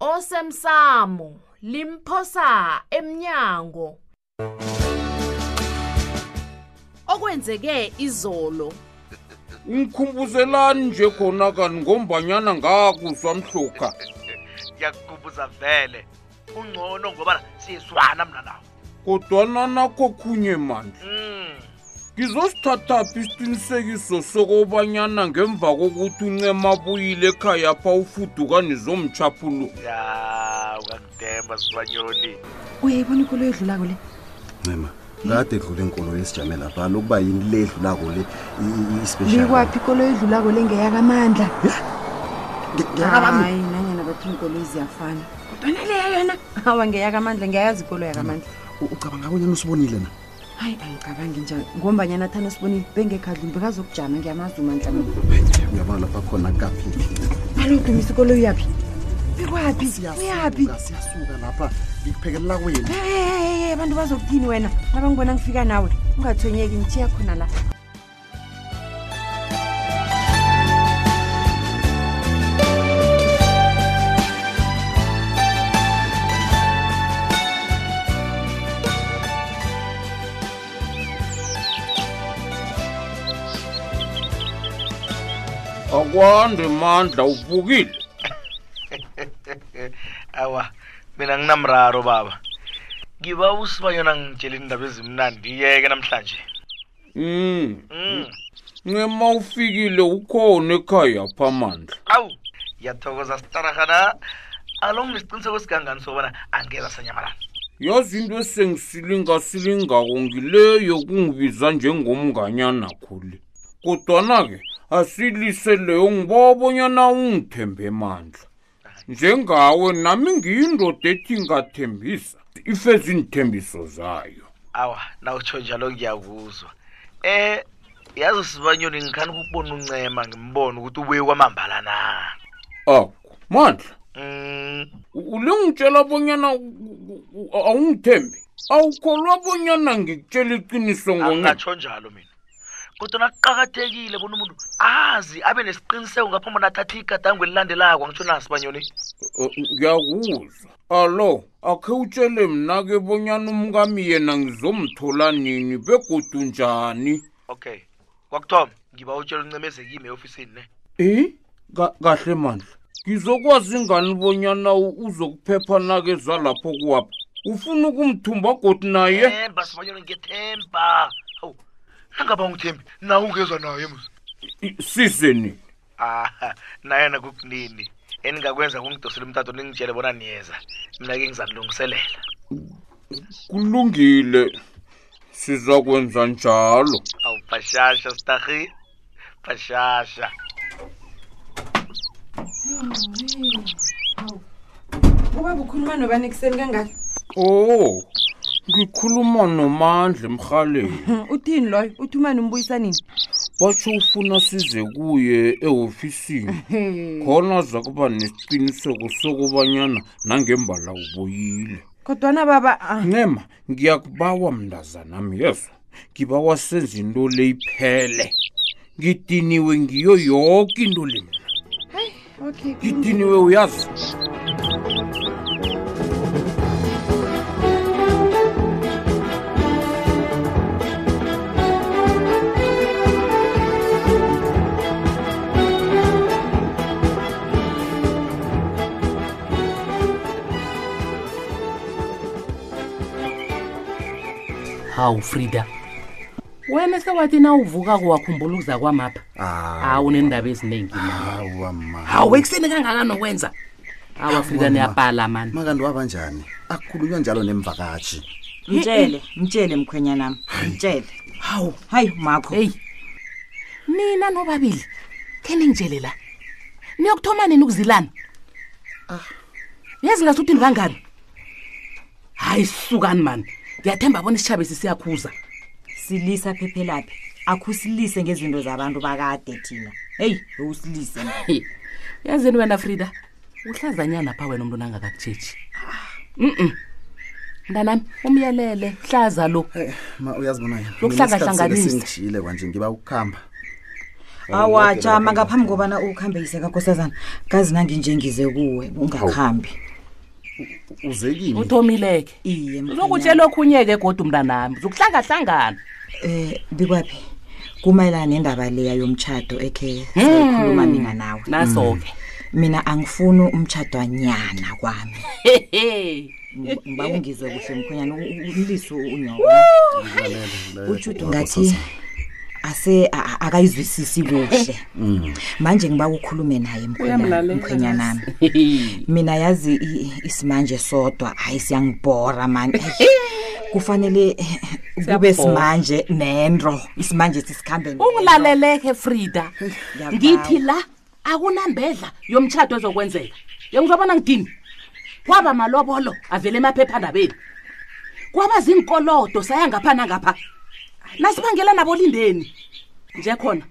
osemsamo limphosa emnyango okwenzeke izolo ngikhumbuzelani nje khona kani ngombanyana ngakuzwa mhloka ngiyakukhumbuza vele kungcono ngoba siyezwana mna nawo kodwana nakho khunye mandla mm. ngizosithathaphi isiqinisekiso sokobanyana ngemva kokuthi uncema abuyile ekhaya pha ufuduka nizomtshaphulo ya ungakudemba sibanyoni uyayibona ikolo edlulako le ncema kade edlula inkolo esijame lapha lokuba yini le edlulako le ispealikwaphi ikolo edlulako le ngeyakamandla hayi nanyana bathi iinkolo eziyafana kodwana leya yona awa ngeyakamandla ngiyayazi ikolo yakamandla U- ucabanga konyana usibonile na hayi angicabangi njani ngombanyana thana sibonile bengekhadlini bekazokujama ngiyamazi umandla mina uyabona lapha khona kaphiphi alo dumisa ikolo uyaphi bikwaphi uyaphi siyasuka lapha ngikuphekelela kwenu Eh, abantu bazokuthini wena nabangibona ngifika nawe ungathonyeki ngithiya khona la akwande mandla uvukile awa mina nginamraro baba ngiba usibanyana ngitshela indaba ezimnandi yeke namhlanje Mm. Mm. Ncema ufikile ukhona ekhaya pha mandla. Awu, yathokoza staragana. Alo ngisiqiniseko sigangani sobona angeza sanyamalana. Yazi into esengisilinga silingako ngileyo kungibiza njengomnganyana khule. Kodwana ke asilise leyo ngibabonyana ungithembe mandla. njengawe nami ngiyindoda ethingathembisa ife zinthembiso zayo awa nawutsho njalo ngiyakuzwa um yazi sibanyoni ngikhani ukubona uncema ngimbone ukuthi ubuye kwamambala na awu mandla mm. ulingitshela bonyana awungithembi awukholwa bonyana ngikutshela iqiniso ngonatsho njalo mina kodwa nakuqakathekile bona umuntu azi abe nesiqiniseko ngaphambi bona athathe igadango elilandelako ngitsho nasibanyoni ngiyakuzwa alo akhe utshele mna-ke bonyana umkami yena ngizomthola nini begodu njani okay kwakuthoma ngiba utshela uncemezekimi eofisini ne um kahle mandla ngizokwazi ingani bonyana uzokuphepha nake zalapho kuwapha ufuna ukumthumba godi naye themba sibanyana ngethemba hawu nangaba ungithembi na ungezwa naye mus size nini aha naye nakukunini eningakwenza kungidosela umtato ningitshele bona niyeza mina ke ngizanilungiselela kulungile sizakwenza njalo awu bhashasha starhi bhashasha ubaba ukhuluma nobani ekuseni kangaka o ngikhuluma nomandla emrhaleni uthini loyo uthi umani umbuyisa nini batsho ufuna size kuye ehofisini khona za kuba nesiqiniseko sokubanyana nangembala ubuyile kodwana baba ah, ncema ngiyakubawa mntazanam yesu ngiba wasenza into le iphele ngidiniwe ngiyo yoke into le mina Hey, okay. ngidiniwe uyazi hawu frida wena sewathi na uvuka kuwakhumbula ukuza kwamapha hawu nendaba eziningi hawa ma hawu ekuseni kangaka nokwenza hawu afrika niyabhala mani makanti wabanjani akukhulunywa njalo nemvakatshi mtshele mtshele mkhwenyanami mtshele hawu hayi makho heyi nina nobabili khe ningitshele la niyokuthoma nini ukuzilana yazi ngasuthi ndibangani hayi sukani mani ngiyathemba bona isitshaba esi siyakhuza silisa phephelaphi akhusilise ngezinto zabantu bakade thina heyi usilise yazini wena frida uhlazanyana pha wena umntu nangakakutshetshi mm mntanami umyelele hlaza lo eh, ma uyazibona yena lokuhlangahlanganisasengijile kwanje ngiba ukuhamba awajama ngaphambi kobana ukuhambeyise kakosazana kazi nanginjengize kuwe ungakuhambi uze kimi uthomileke iye uzokutshela okhunye-ke kodwa umntanami uzokuhlangahlangana um bikwaphi kumayelana nendaba leya yomtshado ekhe hmm. sayikhuluma mina nawe naso-ke hmm. mina angifuni umtshadwanyana kwami ngiba ungizwe kuhle mkhonyana umlisi unyoko utshudo ngathi ase akayizwisisi kuhle Mm. manje ngiba ukhulume naye Uyamlalela. mkhwenyanami mina yazi i- i- isimanje sodwa hayi siyangibhora mani Eish, kufanele eh, kube Siyakubhora. simanje nento isimanje sisikhambe nento. ungilaleleke frida Ngiyabawa. ngithi la akunambedla yomtshato ezokwenzeka yengizobona ngidini kwaba malobolo avele emaphephandabeni kwaba zinkolodo saya ngapha nangapha nasibangela nabolindeni nje khona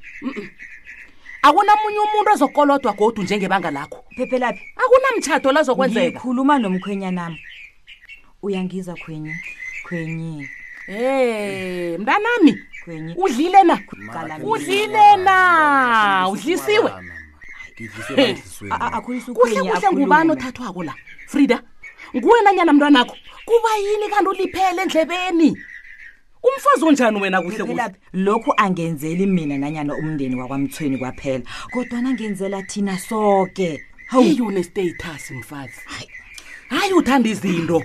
akunamunye umuntu ozokolodwa godu njengebanga lakho phephelaphi akunamtshato lazokwenzeka ngikhuluma nomkhwenyanami uyangiza khwenye khwenye Eh, mntanami. Udlile na? Udlile na? Udlisiwe. Kuhle kuhle ngubani othathwako la? Frida. Nguwe nanyana mntwanakho. Kuba yini kanti uliphele endlebeni? umfazi onjani wena kuhle kuhle Velaphi, lokhu angenzeli mina nanyana umndeni wakwamthweni kwaphela kodwana ngenzela thina soke hawu iye unestatus mfazi hayi uthanda izinto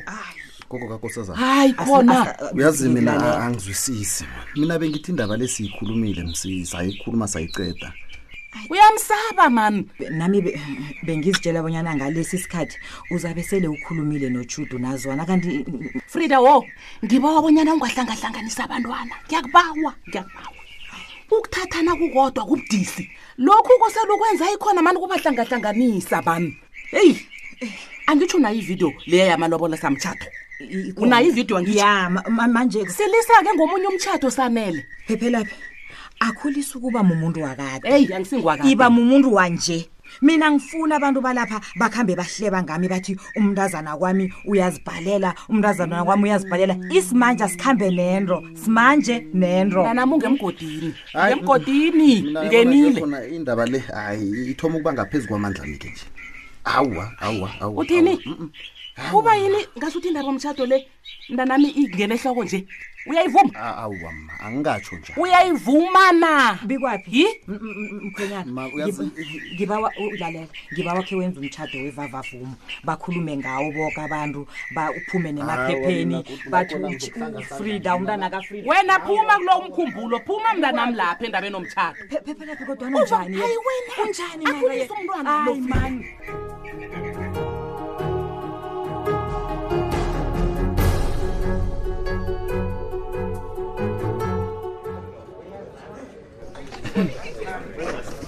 gogo kakosazana hayi khona uyazi mina Ngidlalela. a- angizwisisi mina bengithi indaba le siyikhulumile msi sayikhuluma sayiqeda uyamsaba mani nami be- bengizitshela bonyana ngalesi sikhathi uzabe sele ukhulumile notshudu nazwana kanti frida wo ngibawa bonyana ungahlangahlanganisa abantwana ngiyakubawa ngiyakubawa ukuthathana kukodwa kubudisi lokhu koselukwenza ikhona mani kubahlangahlanganisa bami heyi angitsho nayo ividiyo leya yamalobola samtshato unayo ividiyo ya manje silisa-ke ngomunye umtshato sanele phephelaphi akhulisa ukuba mumuntu wakade eyi angisingwakade iba mumuntu wanje mina ngifuna abantu balapha bakhambe bahleba ngami bathi umntazana kwami uyazibhalela umntazana kwami uyazibhalela isimanje asikhambe nento simanje nento nanami ungemgodini Hayi, ngemgodini Mina yabona ngenile nje khona indaba le hayi ithoma ukuba ngaphezu kwamandla mike nje awa awa awa Uthini? awa, mm, mm. kuba yini ngasho uthi indaba omtshato le mntanami ingena ehloko nje uyayivuma Ah, awu wama angikatsho njalo uyayivuma na bikwaphi yi M- m- m- mkhwenyana Ma, uyazi- ngib- ngibawa u- ulalela ngibawa khe wenza umtshado wevavavumo bakhulume ngawo boke abantu ba- uphume nemaphepheni Awa, mina, bathi ngakho uthi nangikuhlanga ufrida umntana kafrida wena phuma kulo umkhumbulo phuma mntanami lapha endabeni omtshado phephelaphi kodwana unjani Hayi wena. unjani Akhulisa umntwana lo Hayi, Frida. mani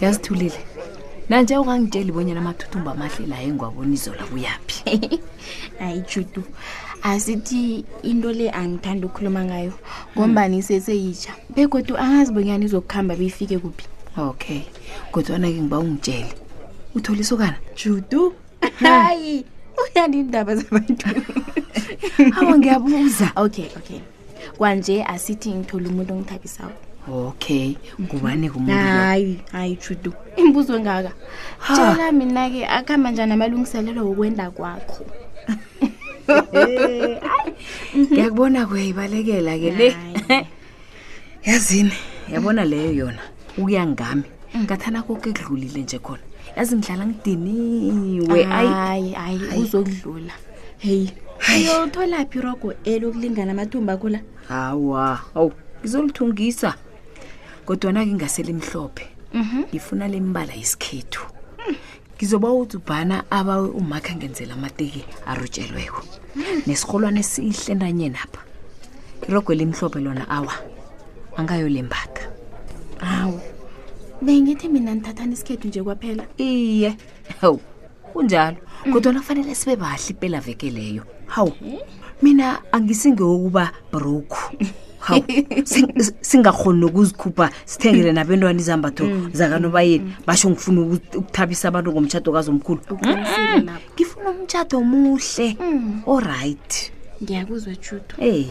yazithulile nanje ungangitsheli bonyana amathuthumba amahle la engiwabona izola kuyaphi hayi judu asithi into le angithanda ukukhuluma ngayo ngombani iseseyitsha begodwa angazi bonyana izokuhamba beyifike kuphi okay kodwana-ke ngiba ungitshele uthole isokana judu hayi uyani indaba zabantu awa ngiyabuza okay okay kwanje asithi ngithole umuntu ongithabisako okay ngubane hayi hayi judu imbuzo engaka tshela mina-ke akuhamba njani amalungiselelo wokwenda kwakho ngiyakubona kuyayibalekela-ke le yazini yabona leyo yona ukuya ngami ngathana koke kudlulile nje khona yazi ngihlala ngidiniwe ayi hayi hayi uzokudlula heyi uyotholaphi irogo elokulingana amathumba akho la hawa awu ngizolithungisa kodwana-ke ingasele imhlophe ngifuna le mbala yesikhethu ngizoba uthi ubhana abawe umakha ngenzela amateki arutshelweko nesirholwane esihle ntanyenapha irogo elimhlophe lona awa angayolembatha awu bengithi mina nithathani isikhethu nje kwaphela iye hawu kunjalo kodwa nakufanele sibe bahle ipela veke leyo hawu mina angisingewokuba broke hawu sing- s- singakhoni nokuzikhupha sithengele nabentwana izambatho zakanobayeni basho ngifuna uku- ukuthabisa abantu ngomtshato kazomkhulu uqinisile lapho ngifuna umtshato omuhle oright ngiyakuzwa judo eyi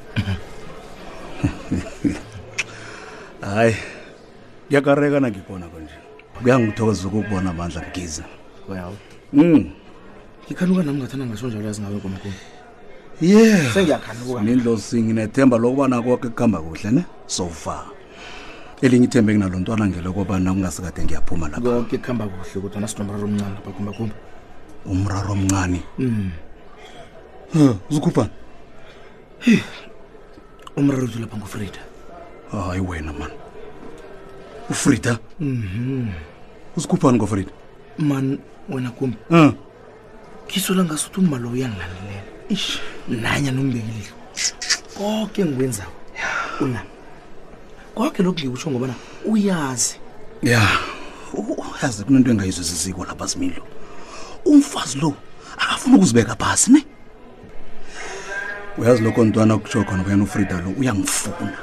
hayi kuyakareka nangibona konje kuyangithokoza ukukubona amandla mgiza uyawu mm. ngikhanuka nami ngathana ngasho njalo yazi ngawe komkhulu yeah sengiyakhanuka nindlosi nginethemba lokubana koke kuhamba kuhle ne so far elinye ithembe nginalo ntwana ngelokobana kungasikade ngiyaphuma lapha konke kuhamba kuhle kodwa nasinomraro omncane lapha kumbakumba umraro omncane mm. zikhuphani umraro uthi lapha ngufrida hayi wena mani ufrida uzikhuphani ngofrida man wena kumbi um ngisola ngasuthi umma lo uyangilanelela ish nanyana ungibekilile konke engikwenzako unami koke lokhu ngikusho ngobana uyazi ya uyazi kunento engayizwisisiko lapha similo umfazi lo akafuni ukuzibeka phasi ne uyazi lokho ntwana kutsho khona kuyena ufrida lo uyangifuna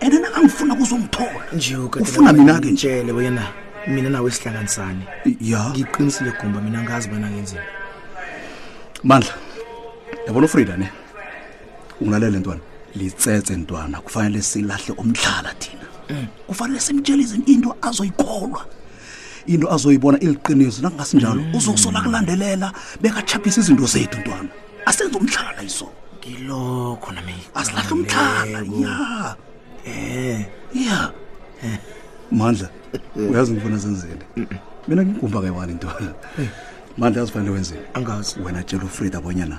and nakangifuna kuzongithola nje ufuna mina-ke ntshele wena mina nawe sihlanganisane ya ngiqinisile gumba mina ngazi bona ngenzeni mandla yabona ufrida ne ungilalele ntwana litsetse ntwana kufanele silahle umdlala thina mm. kufanele simtshelizini into azoyikholwa into azoyibona iliqiniso nakungasinjalo mm. uzokusola kulandelela bekachaphisa izinto zethu ntwana asenze umdlala iso ngilokho nami asilahle umdlala ya eh ya eh. mandla uyazi ngifuna senzeni mina ngigumba kayiwani ntwana mandla yazifanele wenzeni angazi wena tshela ufrida abonyana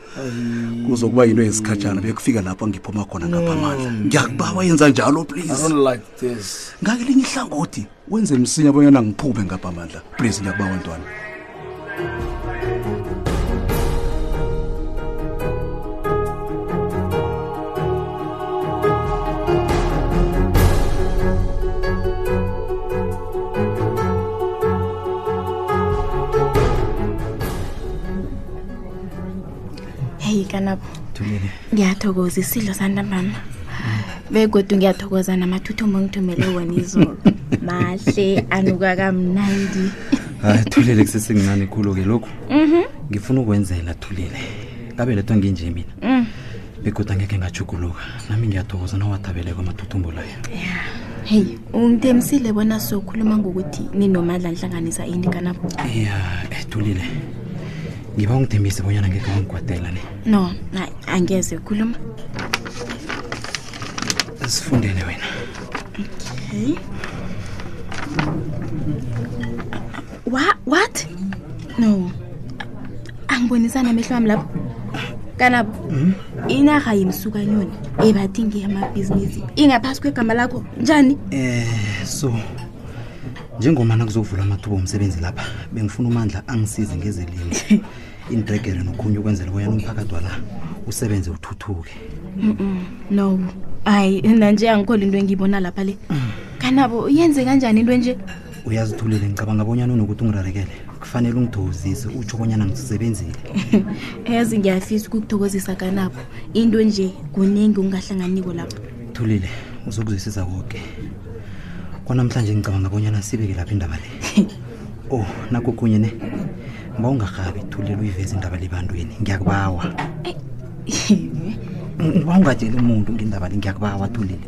kuzokuba yinto yesikhatshana bekufika lapho ngiphuma khona ngapha amandla hmm. ngiyakubawa yenza njalo please ngakelinye ihlangothi wenze msinya bonyana ngiphume ngapha amandla please ngiyakubawa ntwana heyi kanabo thumele ngiyathokoza isidlo santambama begodu ngiyathokoza namathuthumo ngithumele wona izolo mahle anuka kamnandi hayi thulele kusesengincane khulu-ke lokhu ngifuna ukwenzela thulele kabelethwa nginje mina Mm. begoda angekhe ngajuguluka nami ngiyathokoza nawathabeleko amathuthumbo layo heyi ungitemisile bona sokhuluma ngokuthi ninomadla nihlanganisa ini kanabo ya etulile ngiba ungithembise bonyana ngekhe wangigwadela ne no hayi angeze khuluma sifundele wena okay Wa what? No. Angibonisana amehlo wami lapho. Kanabo. Hmm? Inarha yemsukanyoni ebathi ngeyamabhizinisi ingaphasi kwegama lakho njani? Eh so njengomana kuzovula amathuba omsebenzi lapha bengifuna umandla angisize ngezelimo inidregere nokhunye ukwenzela boyana umphakathi wala usebenze uthuthuke no hayi nanje angikholi into engiyibona lapha le kanabo yenze kanjani into enje uyazithulile ngicabanga bonyana unokuthi ungirarekele kufanele ungithokozise utsho bonyana ngisisebenzile eyazi ngiyafisa ukukuthokozisa kanapho into nje kuningi ungahlanganiko lapho thulile uzokuzwisisa koke kwanamhlanje ngicabanga bonyana sibeke lapha indaba le o oh, nakho kunye ne mba ungarhabi thulile uyiveza indaba lebantwini ngiyakubawa ngiba ungatsheli umuntu ngendaba le ngiyakubawa thulile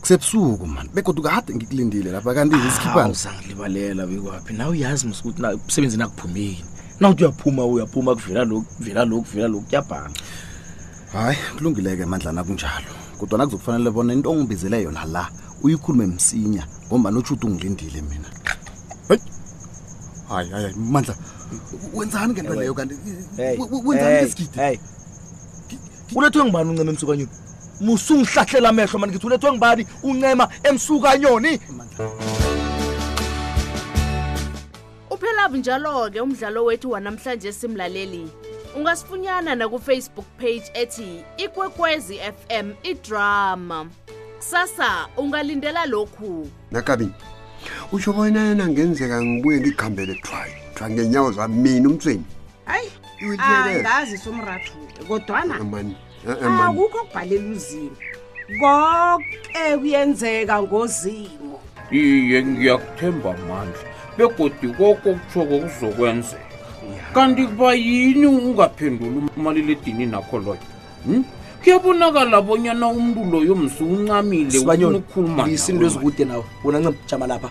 kusebusuku mani begodu kade ngikulindile lapha kanti isikhiphani usangilibalela bekwaphi nawe uyazi musa ukuthi umsebenzi nakuphumeni nawuthi uyaphuma uyaphuma kuvela lokhu kuvela lokhu kuvela lokhu kuyabhanga hayi kulungileke mandla nakunjalo kodwa nakuzokufanele bona into ongibizele yona la uyikhulume msinya ngomba notshuti ungilindile mina hayi hayi mandla wenzani ngento leyo kanti wenzani ngesigidi ulethwe ngibani uncema emsukanyoni musungihlahlela amehlo mani ngithi ulethwe ngibani uncema emsukanyoni uphela bunjalo-ke umdlalo wethu wanamhlanje simlaleli ungasifunyana nakufacebook page ethi ikwekwezi fm idrama kusasa ungalindela lokhu nakabi usho bona yena ngenzeka ngibuye ngikhambele thwayi thwa ngenyawo zami mina umtsweni hayi angazi somrathu kodwana eh, eh, akukho okubhalela uzimu konke kuyenzeka ngozimu iye ngiyakuthemba amandla begodi koko okuthoko kuzokwenzeka kanti kuba yini ungaphenduli umaliledini nakho loyo hmm? kuyabonakala bonyana umntu loyo msi uncamile ukhuluma isinto ezikude nawo wona ncam jama lapha